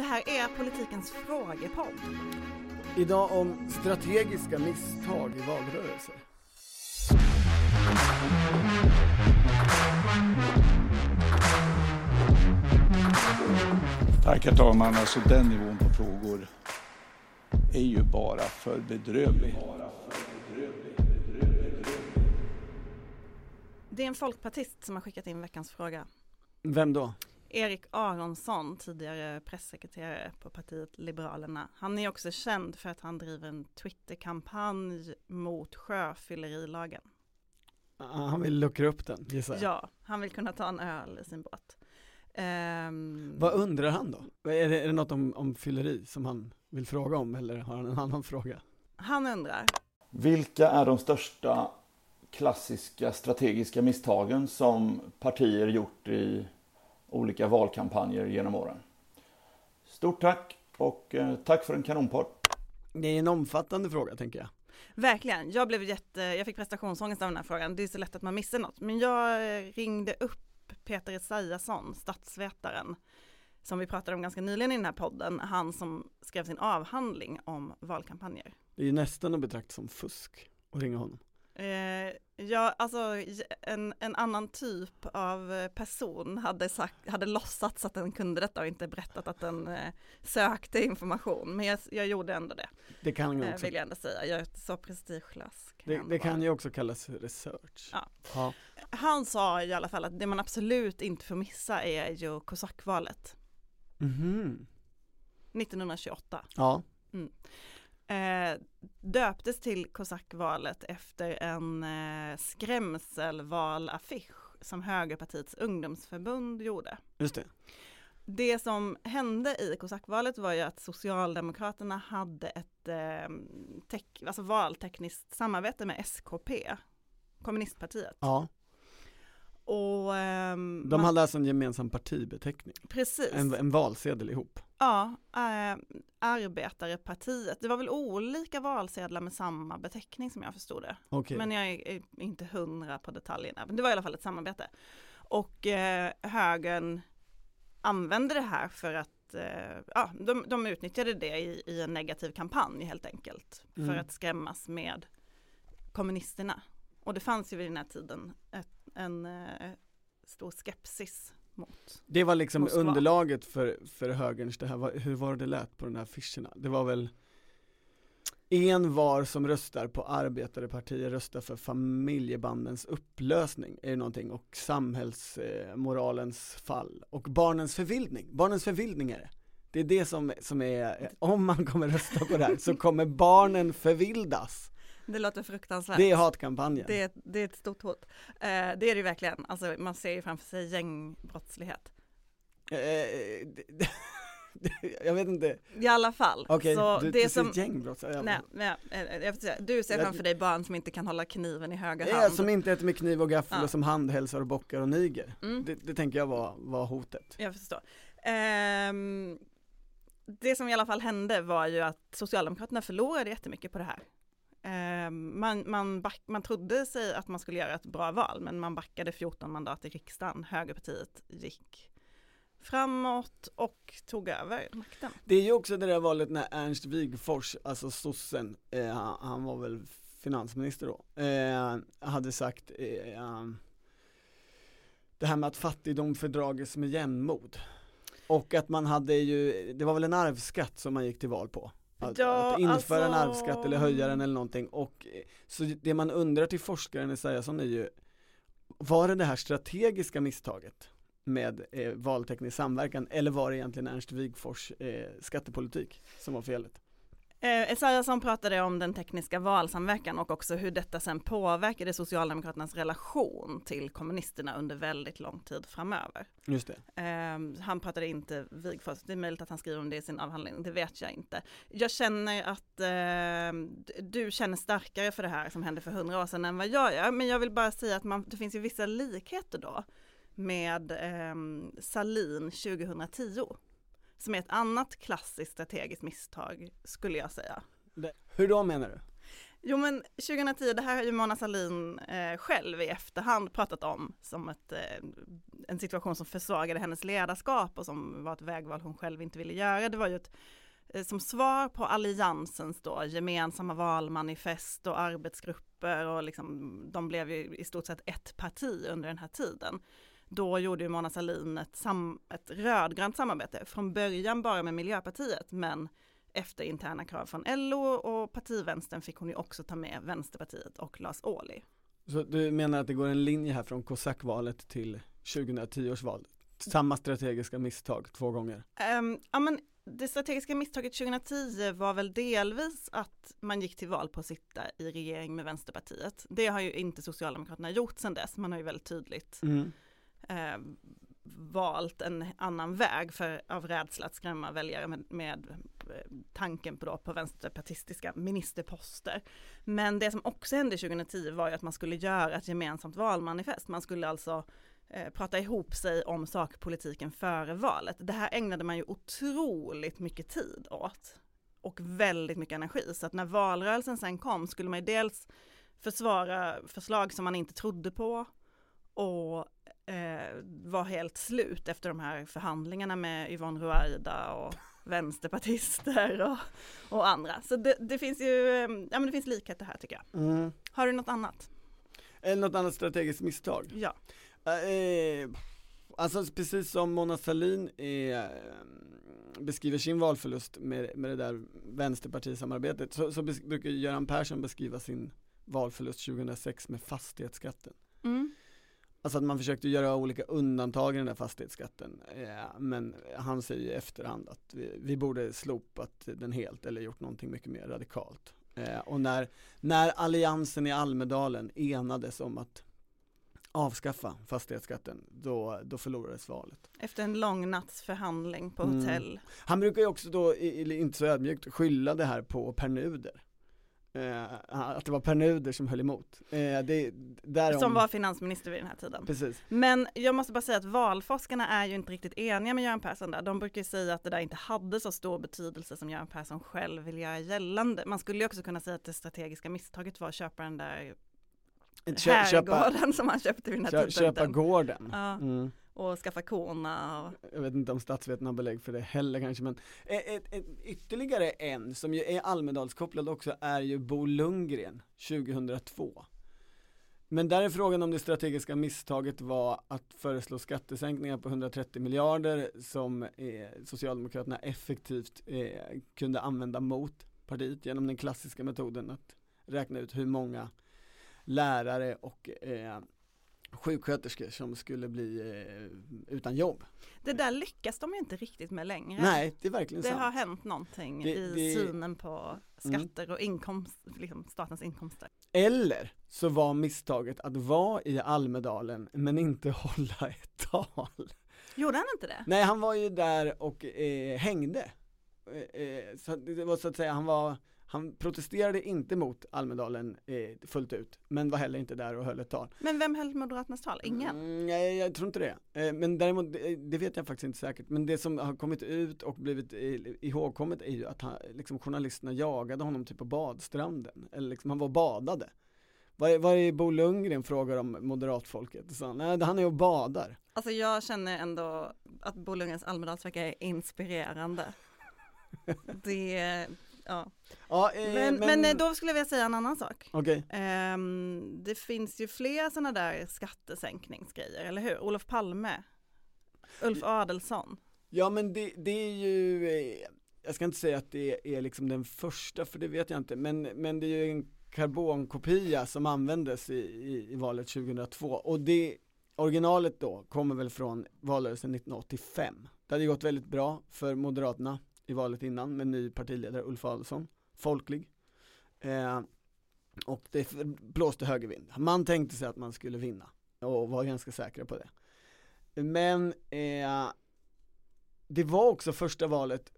Det här är politikens frågepodd. Idag om strategiska misstag i valrörelser. Tack herr talman. Alltså den nivån på frågor är ju bara för bedrövlig. Det är en folkpartist som har skickat in veckans fråga. Vem då? Erik Aronsson, tidigare pressekreterare på partiet Liberalerna. Han är också känd för att han driver en Twitterkampanj mot sjöfyllerilagen. Ah, Han vill luckra upp den, gissar jag. Ja, han vill kunna ta en öl i sin båt. Ehm, Vad undrar han då? Är det, är det något om, om fylleri som han vill fråga om eller har han en annan fråga? han undrar, Vilka är de största klassiska strategiska misstagen som partier gjort i olika valkampanjer genom åren? Stort tack och eh, tack för en kanonpodd. Det är en omfattande fråga tänker jag. verkligen, jag blev jätte, jag fick prestationsångest av den här frågan, det är så lätt att man missar något. Men jag eh, ringde upp Peter Esaiasson, statsvetaren, som vi pratade om ganska nyligen i den här podden, han som skrev sin avhandling om valkampanjer. Det är ju nästan att betrakta som fusk att ringa honom. Eh, ja, alltså en, en annan typ av eh, person hade, sagt, hade låtsats att den kunde detta och inte berättat att den eh, sökte information. Men jag, jag gjorde ändå det, Det kan ju eh, också, vill jag ändå säga. Jag är så prestigelös. kan det, jag det kan ju också kallas research. Ja. ja. Han sa i alla fall att det man absolut inte får missa är ju kosackvalet Mhm. 1928. Ja, Eh, döptes till kosackvalet efter en eh, skrämselvalaffisch som Högerpartiets ungdomsförbund gjorde. just det. Det som hände i kosackvalet var ju att Socialdemokraterna hade ett eh, tek- alltså valtekniskt samarbete med SKP, kommunistpartiet. Ja, Och ehm, de man- hade alltså en gemensam partibeteckning, precis, en, en valsedel ihop. ja, eh, Arbetarepartiet. Det var väl olika valsedlar med samma beteckning som jag förstod det. Okej, Men jag är är inte hundra på detaljerna. Men det var i alla fall ett samarbete. Och eh, högern använde det här för att, eh, ja, de, de utnyttjade det i, i en negativ kampanj helt enkelt. För Mm. att skrämmas med kommunisterna. Och det fanns ju vid den här tiden ett, en eh, stor skepsis mot. det var liksom Moskva. underlaget för, för högerns, det här, var- hur var det lät på de här affischerna? Det var väl en var som röstar på arbetarepartier röstar för familjebandens upplösning, är det någonting, och samhällsmoralens fall, och barnens förvildning, barnens förvildning är det. Det är det som, som är, om man kommer rösta på det här så kommer barnen förvildas. Det låter fruktansvärt. Det är hatkampanjen. Det det är ett stort hot. Eh, det är det ju verkligen. Alltså man ser ju framför sig gängbrottslighet. Eh, det- jag vet inte, I alla fall. okej, så du, det du som, ser gängbrott, jag, nej, nej, eh, jag får säga, du ser Jag- framför dig barn som inte kan hålla kniven i höger Ja, hand. som inte äter med kniv och gaffel Ja. och som handhälsar och bockar och niger. Mm. Det, det tänker jag var, var hotet. Jag förstår. Ehm, det som i alla fall hände var ju att Socialdemokraterna förlorade jättemycket på det här. Ehm, man, man, back, man trodde sig att man skulle göra ett bra val, men man backade 14 mandat i riksdagen. Högerpartiet gick framåt och tog över makten. Det är ju också det där valet när Ernst Wigforss, alltså sossen, eh, han, var väl finansminister då, eh, hade sagt eh, ehm, det här med att fattigdom fördrages med jämnmod. Och att man hade ju, det var väl en arvsskatt som man gick till val på. Att, Ja, att införa en alltså- arvsskatt eller höja den eller någonting och eh, så det man undrar till forskaren Esaiasson är ju Var det det här strategiska misstaget med eh, valteknisk samverkan eller var det egentligen Ernst Wigforss eh, skattepolitik som var felet? Eh, Esaiasson pratade om den tekniska valsamverkan och också hur detta sen påverkade Socialdemokraternas relation till kommunisterna under väldigt lång tid framöver. Just det. Eh, han pratade inte Wigforss, det är möjligt att han skriver om det i sin avhandling, det vet jag inte. Jag känner att eh, du känner starkare för det här som hände för hundra år sedan än vad jag gör, men jag vill bara säga att man, det finns ju vissa likheter då med eh, Salin 2010, som är ett annat klassiskt strategiskt misstag skulle jag säga. Hur då menar du? Jo men 2010, det här har ju Mona Sahlin eh, själv i efterhand pratat om som ett, eh, en situation som försvagade hennes ledarskap och som var ett vägval hon själv inte ville göra. Det var ju ett, eh, som svar på alliansens då gemensamma valmanifest och arbetsgrupper och liksom, de blev ju i stort sett ett parti under den här tiden. Då gjorde ju Mona Sahlin ett, sam, ett rödgrönt samarbete, från början bara med Miljöpartiet, men efter interna krav från LO och partivänstern fick hon ju också ta med Vänsterpartiet och Lars Ohly. Så du menar att det går en linje här från kosackvalet till 2010 års val? Samma strategiska misstag två gånger? Um, ja men det strategiska misstaget 2010 var väl delvis att man gick till val på att sitta i regering med Vänsterpartiet. Det har ju inte Socialdemokraterna gjort sedan dess, man har ju väldigt tydligt Mm eh, valt en annan väg för, av rädsla att skrämma väljare med, med eh, tanken på, då, på vänsterpartistiska ministerposter. Men det som också hände 2010 var ju att man skulle göra ett gemensamt valmanifest. Man skulle alltså eh, prata ihop sig om sakpolitiken före valet. Det här ägnade man ju otroligt mycket tid åt och väldigt mycket energi. Så att när valrörelsen sen kom skulle man ju dels försvara förslag som man inte trodde på och var helt slut efter de här förhandlingarna med Yvonne Ruwaida och vänsterpartister och, och andra. Så det, det finns ju, eh, ja men det finns likheter här tycker jag. Mm. Har du något annat? Eller något annat strategiskt misstag? Ja. Eh, alltså precis som Mona Sahlin eh, beskriver sin valförlust med, med det där vänsterpartisamarbetet så, så brukar Göran Persson beskriva sin valförlust 2006 med fastighetsskatten. Mm. Alltså att man försökte göra olika undantag i den där fastighetsskatten. Eh, men han säger i efterhand att vi, vi borde slopat den helt eller gjort någonting mycket mer radikalt. Eh, och när, när alliansen i Almedalen enades om att avskaffa fastighetsskatten, då, då förlorades valet. Efter en lång natts förhandling på Mm. hotell. Han brukar ju också då, i- i- inte så ödmjukt, skylla det här på Pär Nuder. Eh, att det var Pär Nuder som höll emot. Eh, det, därom, Som var finansminister vid den här tiden. Precis. Men jag måste bara säga att valforskarna är ju inte riktigt eniga med Göran Persson där. De brukar ju säga att det där inte hade så stor betydelse som Göran Persson själv vill göra gällande. Man skulle ju också kunna säga att det strategiska misstaget var att köpa den där Kö, köpa, herrgården som han köpte vid den här kö, köpa tidpunkten. gården. Ja. Mm. Och skaffa korna och Jag vet inte om statsvetarna har belägg för det heller kanske men ett, ett, ett, ytterligare en som ju är Almedalskopplad också är ju Bo Lundgren 2002 Men där är frågan om det strategiska misstaget var att föreslå skattesänkningar på 130 miljarder som eh, Socialdemokraterna effektivt eh, kunde använda mot partiet genom den klassiska metoden att räkna ut hur många lärare och eh, sjuksköterskor som skulle bli eh, utan jobb. det där lyckas de ju inte riktigt med längre. Nej, det är verkligen Det sant. har hänt någonting Det- i det- Mm. synen på skatter och inkomst, liksom statens inkomster. Eller så var misstaget att vara i Almedalen men inte hålla ett tal. Gjorde han inte det? Nej, han var ju där och eh, hängde. Eh, eh, så det var så att säga, han var han protesterade inte mot Almedalen eh, fullt ut, men var heller inte där och höll ett tal. Men vem höll Moderaternas tal? Ingen? Mm, nej, jag tror inte det. Eh, men däremot, det, det vet jag faktiskt inte säkert. Men det som har kommit ut och blivit eh, ihågkommet är ju att han, liksom, journalisterna jagade honom typ på badstranden. Eller liksom, han var badade. Vad är, vad är Bo Lundgren frågar om moderatfolket? Så, nej, han är och badar. Alltså jag känner ändå att Bo Lundgrens Almedalsvecka är inspirerande. Det, ja. Ja, eh, Men, men, eh, då skulle jag vilja säga en annan sak. Okej, Ehm, det finns ju fler sådana där skattesänkningsgrejer, eller hur? Olof Palme, Ulf Adelsohn. ja men det, det är ju, eh, jag ska inte säga att det är liksom den första, för det vet jag inte, men, men det är ju en karbonkopia som användes i, i, i valet 2002 och det originalet då kommer väl från valrörelsen 1985. Det hade gått väldigt bra för Moderaterna i valet innan med ny partiledare Ulf Adelsohn, folklig. Eh, och det blåste högervind. Man tänkte sig att man skulle vinna och var ganska säkra på det. Men eh, det var också första valet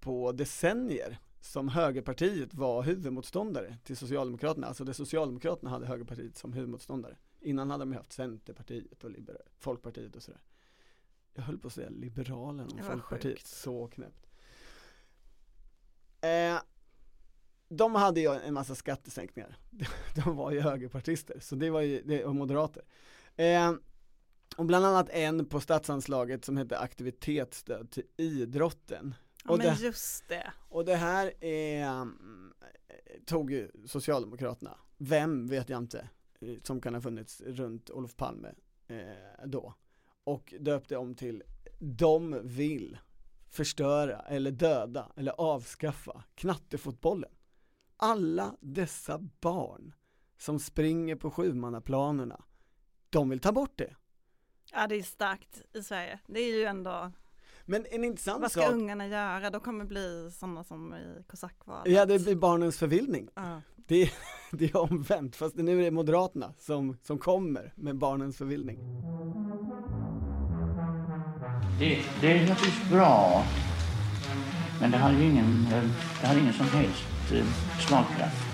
på decennier som högerpartiet var huvudmotståndare till Socialdemokraterna, alltså det Socialdemokraterna hade högerpartiet som huvudmotståndare. Innan hade de haft Centerpartiet och Liber- Folkpartiet och sådär. Jag höll på att säga Liberalerna och Folkpartiet, sjukt. så knäppt. Eh, de hade ju en massa skattesänkningar. De var ju högerpartister, så det var ju, det var moderater. Eh, och bland annat en på statsanslaget som heter aktivitetsstöd till idrotten. Ja, Och men det- just det. Och det här är, mm, tog ju Socialdemokraterna, vem vet jag inte, eh, som kan ha funnits runt Olof Palme eh, då. Och döpte om till De vill förstöra eller döda eller avskaffa knattefotbollen. Alla dessa barn som springer på sjumannaplanerna, de vill ta bort det. Ja det är starkt i Sverige. Det är ju ändå, Men en intressant vad ska sak, ungarna göra? De kommer bli sådana som i kosackvalet. ja det blir barnens förvildning. Ja. Det är, det är omvänt, fast nu är det Moderaterna som, som kommer med barnens förvildning. Det, det är naturligtvis bra, men det har ingen, eh, det ingen som helst eh, smakkraft. slagkraft.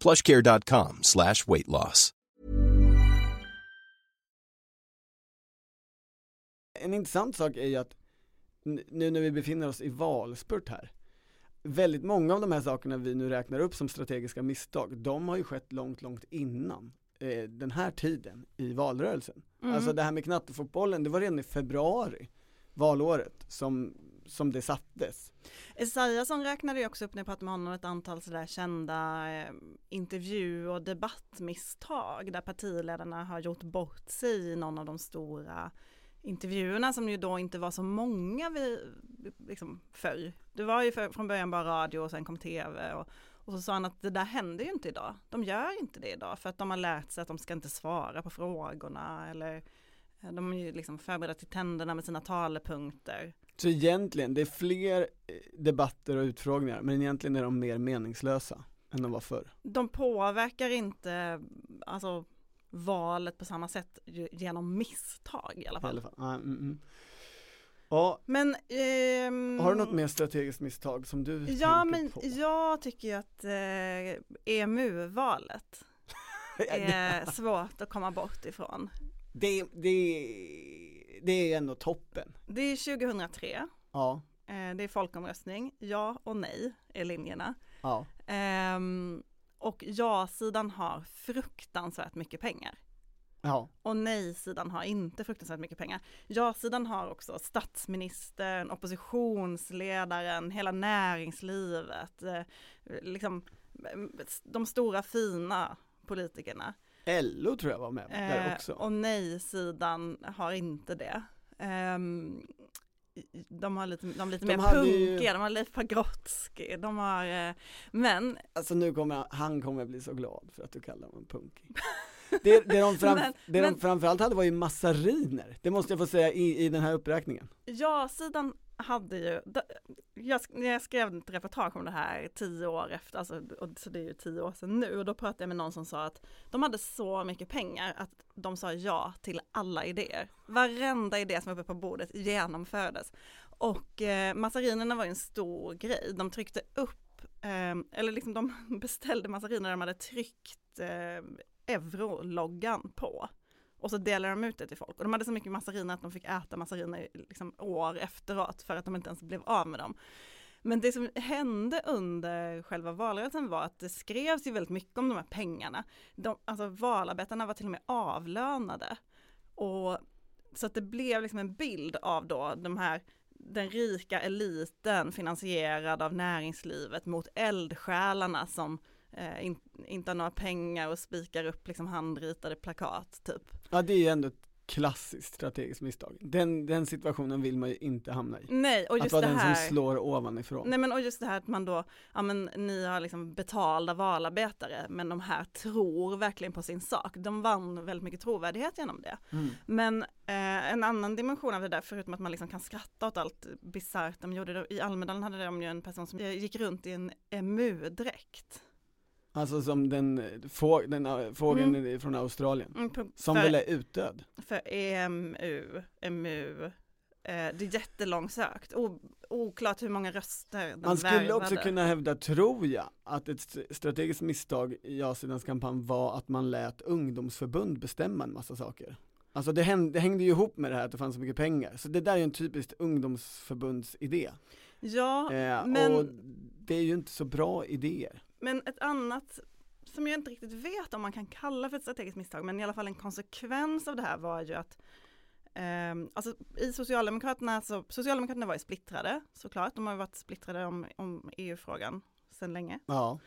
plushcare.com slash weight loss. En intressant sak är ju att nu när vi befinner oss i valspurt här, väldigt många av de här sakerna vi nu räknar upp som strategiska misstag, de har ju skett långt, långt innan eh, den här tiden i valrörelsen. Mm. Alltså det här med knattefotbollen, det var redan i februari, valåret, som, som det sattes. Esaiasson räknade ju också upp när jag pratade med honom ett antal sådär kända eh, intervju och debattmisstag där partiledarna har gjort bort sig i någon av de stora intervjuerna som ju då inte var så många vi, liksom förr. Det var ju för, från början bara radio och sen kom tv och, och så sa han att det där händer ju inte idag. De gör inte det idag för att de har lärt sig att de ska inte svara på frågorna eller eh, de är ju liksom förberedda till tänderna med sina talepunkter. Så egentligen, det är fler eh, debatter och utfrågningar, men egentligen är de mer meningslösa än de var förr. de påverkar inte alltså, valet på samma sätt genom misstag i alla I alla fall. fall. Mm, mm. Ja, Men ehm, har du något mer strategiskt misstag som du Ja men på? jag tycker ju att eh, EMU-valet är svårt att komma bort ifrån. det, det, det är ändå toppen. Det är 2003, Ja, eh, det är folkomröstning, ja och nej är linjerna. ja. Ehm, och ja-sidan har fruktansvärt mycket pengar. Ja, Och nej-sidan har inte fruktansvärt mycket pengar. Ja-sidan har också statsministern, oppositionsledaren, hela näringslivet, eh, liksom de stora fina politikerna. LO tror jag var med där Eh, också. och nej-sidan har inte det. Ehm, de har lite, de lite De mer hade ju- punkiga, de har Leif Pagrotsky, de har, eh, men Alltså nu kommer han, han kommer bli så glad för att du kallar honom punkig. Det, det, de, fram, Men- det de men- framförallt hade var ju massariner, det måste jag få säga i, i den här uppräkningen. Ja-sidan hade ju, jag, jag skrev ett reportage om det här tio år efter, alltså, och, så det är ju tio år sedan nu, och då pratade jag med någon som sa att de hade så mycket pengar att de sa ja till alla idéer. Varenda idé som var uppe på bordet genomfördes. Och eh, massarinerna var ju en stor grej, de tryckte upp, eh, eller liksom de beställde massariner de hade tryckt eh, eurologgan på. Och så delade de ut det till folk. Och de hade så mycket massariner att de fick äta massariner liksom år efteråt för att de inte ens blev av med dem. Men det som hände under själva valrörelsen var att det skrevs ju väldigt mycket om de här pengarna. De, alltså valarbetarna var till och med avlönade. Och så att det blev liksom en bild av då de här den rika eliten finansierad av näringslivet mot eldsjälarna som eh, in, inte har några pengar och spikar upp liksom handritade plakat typ. Ja det är ju ändå ett klassiskt strategiskt misstag. Den, den situationen vill man ju inte hamna i. Nej, och Att just vara det den här. som slår ovanifrån. Nej men och just det här att man då, ja men ni har liksom betalda valarbetare men de här tror verkligen på sin sak. De vann väldigt mycket trovärdighet genom det. Mm. Men eh, en annan dimension av det där, förutom att man liksom kan skratta åt allt bisarrt de gjorde, det, i Almedalen hade de ju en person som eh, gick runt i en emu-dräkt. Alltså som den, få, den äh, fågeln Mm. från Australien. Mm, Som för, väl är utdöd? För EMU, EMU, eh, det är jättelångsökt, o, oklart hur många röster den Man skulle också värvade. kunna hävda, tror jag, att ett st- strategiskt misstag i ja-sidans kampanj var att man lät ungdomsförbund bestämma en massa saker. Alltså det hängde, det hängde ju ihop med det här att det fanns så mycket pengar, så det där är ju en typisk ungdomsförbundsidé. Ja, Eh, men- Och det är ju inte så bra idéer. Men ett annat som jag inte riktigt vet om man kan kalla för ett strategiskt misstag, men i alla fall en konsekvens av det här var ju att ehm, alltså i Socialdemokraterna, så Socialdemokraterna var ju splittrade såklart, de har varit splittrade om, om EU-frågan sedan länge. Ja,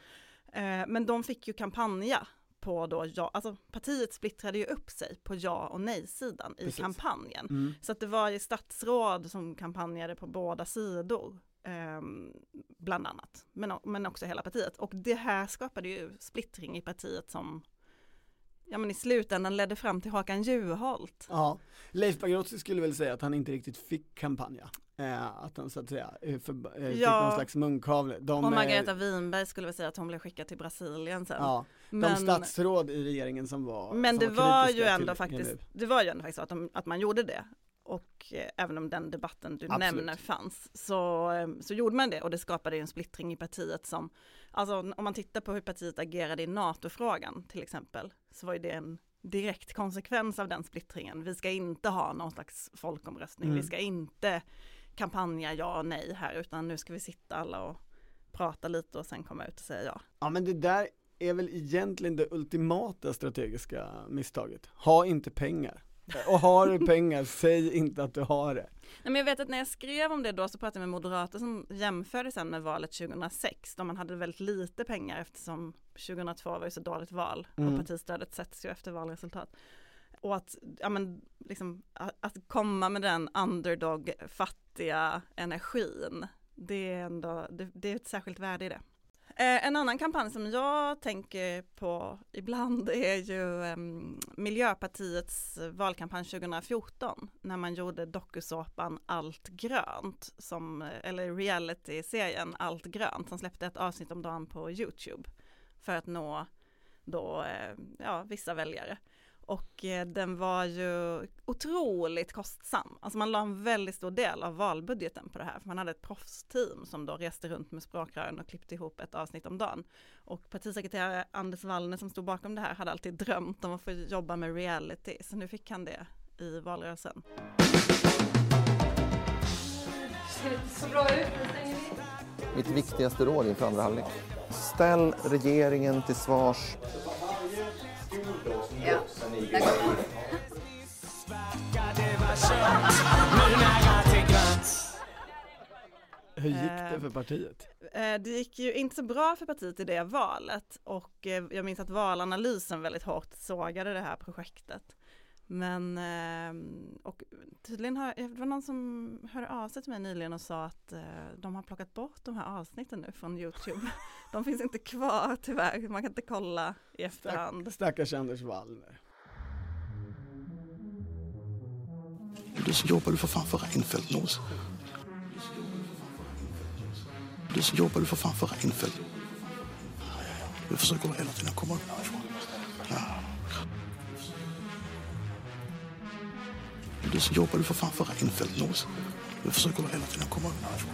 Eh, men de fick ju kampanja på då ja, alltså partiet splittrade ju upp sig på ja och nej-sidan i Precis. kampanjen. mm. Så att det var ju statsråd som kampanjade på båda sidor, ehm, bland annat, men, men också hela partiet. Och det här skapade ju splittring i partiet som, ja men i slutändan ledde fram till Håkan Juholt. ja. Leif Pagrotsky skulle väl säga att han inte riktigt fick kampanja. Eh, att han så att säga eh, för, eh, fick Ja. någon slags munkavle. De, Och eh, Margareta Winberg skulle väl säga att hon blev skickad till Brasilien sen. Ja, men, de statsråd i regeringen som var men som det var ju kritiska ändå till faktiskt, det var ju ändå faktiskt att, de, att man gjorde det. Och eh, även om den debatten du Absolut. nämner fanns så, eh, så gjorde man det och det skapade en splittring i partiet som, alltså om man tittar på hur partiet agerade i NATO-frågan till exempel, så var ju det en direkt konsekvens av den splittringen. Vi ska inte ha någon slags folkomröstning, Mm. vi ska inte kampanja ja och nej här, utan nu ska vi sitta alla och prata lite och sen komma ut och säga ja. Ja men det där är väl egentligen det ultimata strategiska misstaget. Ha inte pengar. Och har du pengar, säg inte att du har det. Nej, men jag vet att när jag skrev om det då så pratade jag med moderater som jämförde sen med valet 2006 då man hade väldigt lite pengar eftersom 2002 var ju så dåligt val Mm. och partistödet sätts ju efter valresultat. Och att, ja men liksom, att, att komma med den underdog fattiga energin, det är ändå, det, det är ett särskilt värde i det. Eh, en annan kampanj som jag tänker på ibland är ju em, Miljöpartiets valkampanj 2014 när man gjorde dokusåpan Allt grönt, som, eller reality-serien Allt grönt som släppte ett avsnitt om dagen på Youtube för att nå då, eh, ja, vissa väljare. Och eh, den var ju otroligt kostsam. Alltså man la en väldigt stor del av valbudgeten på det här. För man hade ett proffsteam som då reste runt med språkrören och klippte ihop ett avsnitt om dagen. Och partisekreterare Anders Wallner som stod bakom det här hade alltid drömt om att få jobba med reality. Så nu fick han det i valrörelsen. Mitt viktigaste råd inför andra halvlek. Ställ regeringen till svars. Hur gick det Eh, för partiet? Eh, Det gick ju inte så bra för partiet i det valet och eh, jag minns att valanalysen väldigt hårt sågade det här projektet. Men, eh, och tydligen har, det var någon som hörde av sig till mig nyligen och sa att eh, de har plockat bort de här avsnitten nu från Youtube. De finns inte kvar tyvärr, man kan inte kolla i efterhand. Stackars Anders Wallner. Du så jobbar du för fan för Reinfeldt, Nos. Du så jobbar du för fan för Reinfeldt. Du försöker hela tiden komma upp härifrån. Du så jobbar du för fan för Reinfeldt, Nos. Du försöker hela tiden komma upp härifrån.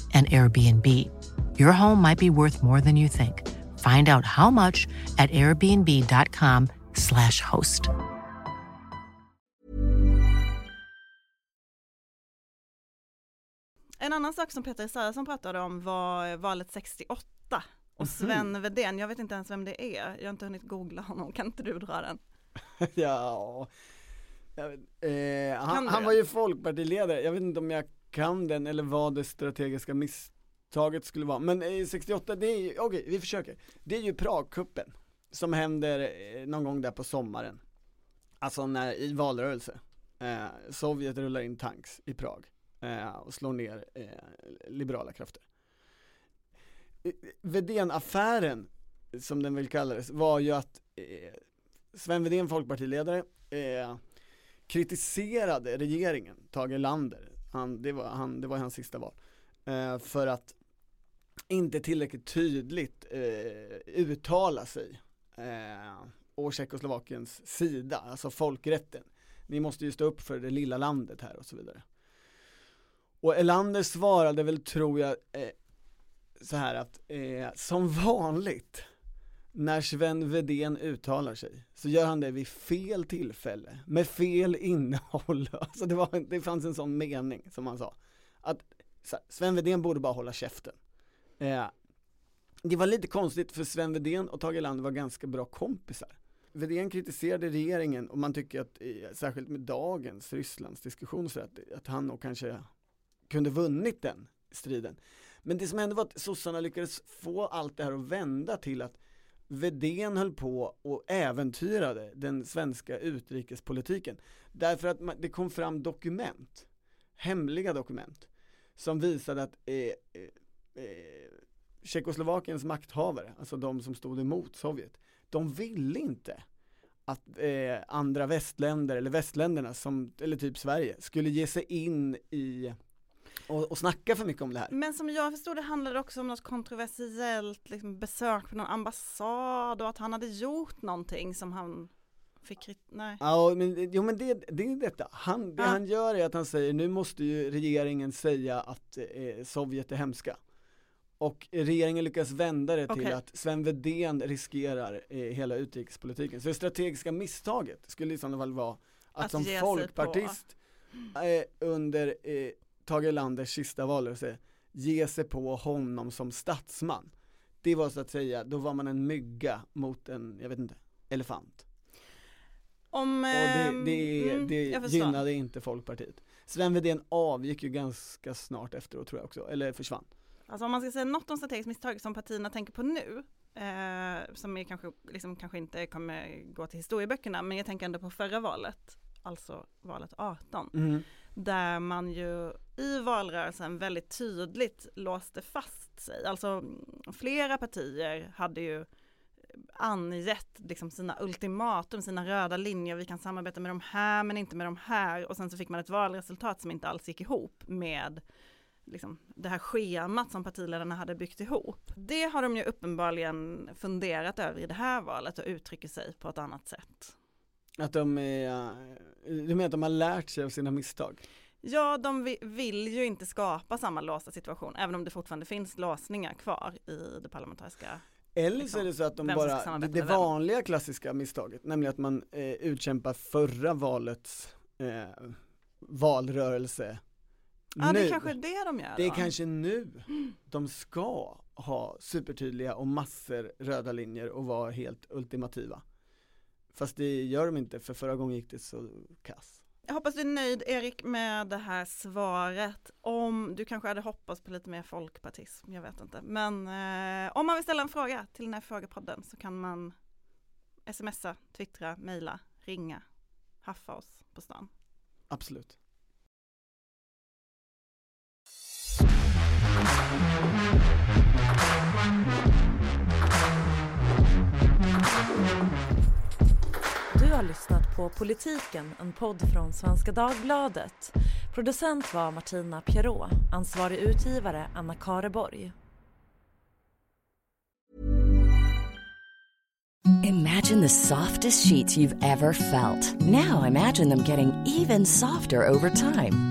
an Airbnb. Your home might be worth more than you think. Find out how much at airbnb.com/slash host. En annan sak som Peter Israelsson pratade om var valet 68 och Sven Mhm. Wedén, jag vet inte ens vem det är, jag har inte hunnit googla honom, kan inte du dra den? ja, jag vet, eh, han, han var ju folkpartiledare, jag vet inte om jag kan den eller vad det strategiska misstaget skulle vara. Men eh, 68, det är ju, okej vi försöker. Det är ju Pragkuppen som händer eh, någon gång där på sommaren. Alltså när, i valrörelse. Eh, Sovjet rullar in tanks i Prag eh, och slår ner eh, liberala krafter. Eh, Wedén-affären, som den väl kallades, var ju att eh, Sven Wedén, folkpartiledare, eh, kritiserade regeringen, Tage Erlander, han, det, var, han, det var hans sista val, eh, för att inte tillräckligt tydligt eh, uttala sig eh, å Tjeckoslovakiens sida, alltså folkrätten. Ni måste ju stå upp för det lilla landet här och så vidare. Och Erlander svarade väl, tror jag, eh, så här att eh, som vanligt när Sven Wedén uttalar sig så gör han det vid fel tillfälle, med fel innehåll. Alltså det, var, det fanns en sån mening som han sa. Att Sven Wedén borde bara hålla käften. Eh, det var lite konstigt för Sven Wedén och Tage Erlander var ganska bra kompisar. Wedén kritiserade regeringen och man tycker att, eh, särskilt med dagens Rysslands diskussion, så att, att han nog kanske kunde vunnit den striden. Men det som hände var att sossarna lyckades få allt det här att vända till att Vedén höll på och äventyrade den svenska utrikespolitiken. Därför att man, det kom fram dokument, hemliga dokument, som visade att eh, eh, eh, Tjeckoslovakiens makthavare, alltså de som stod emot Sovjet, de ville inte att eh, andra västländer, eller västländerna, som, eller typ Sverige, skulle ge sig in i och, och snacka för mycket om det här. Men som jag förstod det handlade det också om något kontroversiellt liksom besök på någon ambassad och att han hade gjort någonting som han fick nej. Ja, men, jo men det, det är detta. Han, det Ja. han gör är att han säger, nu måste ju regeringen säga att eh, Sovjet är hemska. Och regeringen lyckas vända det till Okej. att Sven Wedén riskerar eh, hela utrikespolitiken. Så det strategiska misstaget skulle i sådana fall vara att, Att som folkpartist eh, under eh, Tage Erlanders sista valrörelse ge sig på honom som statsman. Det var så att säga, då var man en mygga mot en, jag vet inte, elefant. Om, Och det, ehm, det, mm, det gynnade inte Folkpartiet. Sven Wedén avgick ju ganska snart efteråt tror jag också, eller försvann. Alltså om man ska säga något om strategiskt misstag som partierna tänker på nu, eh, som är kanske, liksom, kanske inte kommer gå till historieböckerna, men jag tänker ändå på förra valet, alltså valet 18, Mm där man ju i valrörelsen väldigt tydligt låste fast sig. Alltså flera partier hade ju angett liksom sina ultimatum, sina röda linjer, vi kan samarbeta med de här men inte med de här och sen så fick man ett valresultat som inte alls gick ihop med liksom, det här schemat som partiledarna hade byggt ihop. Det har de ju uppenbarligen funderat över i det här valet och uttrycker sig på ett annat sätt. Att de är, du menar att de har lärt sig av sina misstag? Ja, de vi- vill ju inte skapa samma låsta situation, även om det fortfarande finns låsningar kvar i det parlamentariska. Eller så är det så att de bara, det, det vanliga klassiska misstaget, nämligen att man eh, utkämpar förra valets eh, valrörelse Ja, det nu. är kanske det de gör Det är då. kanske nu de ska ha supertydliga och massor röda linjer och vara helt ultimativa. Fast det gör de inte, för förra gången gick det så kass. Jag hoppas du är nöjd Erik med det här svaret. Om du kanske hade hoppats på lite mer folkpartism, jag vet inte. Men eh, om man vill ställa en fråga till den här frågepodden så kan man smsa, twittra, mejla, ringa, haffa oss på stan. Absolut. Har lyssnat på Politiken, en podd från Svenska Dagbladet. Producent var Martina Pierrot, ansvarig utgivare Anna Kareborg. Imagine the softest sheets you've ever felt. Now imagine them getting even softer over time.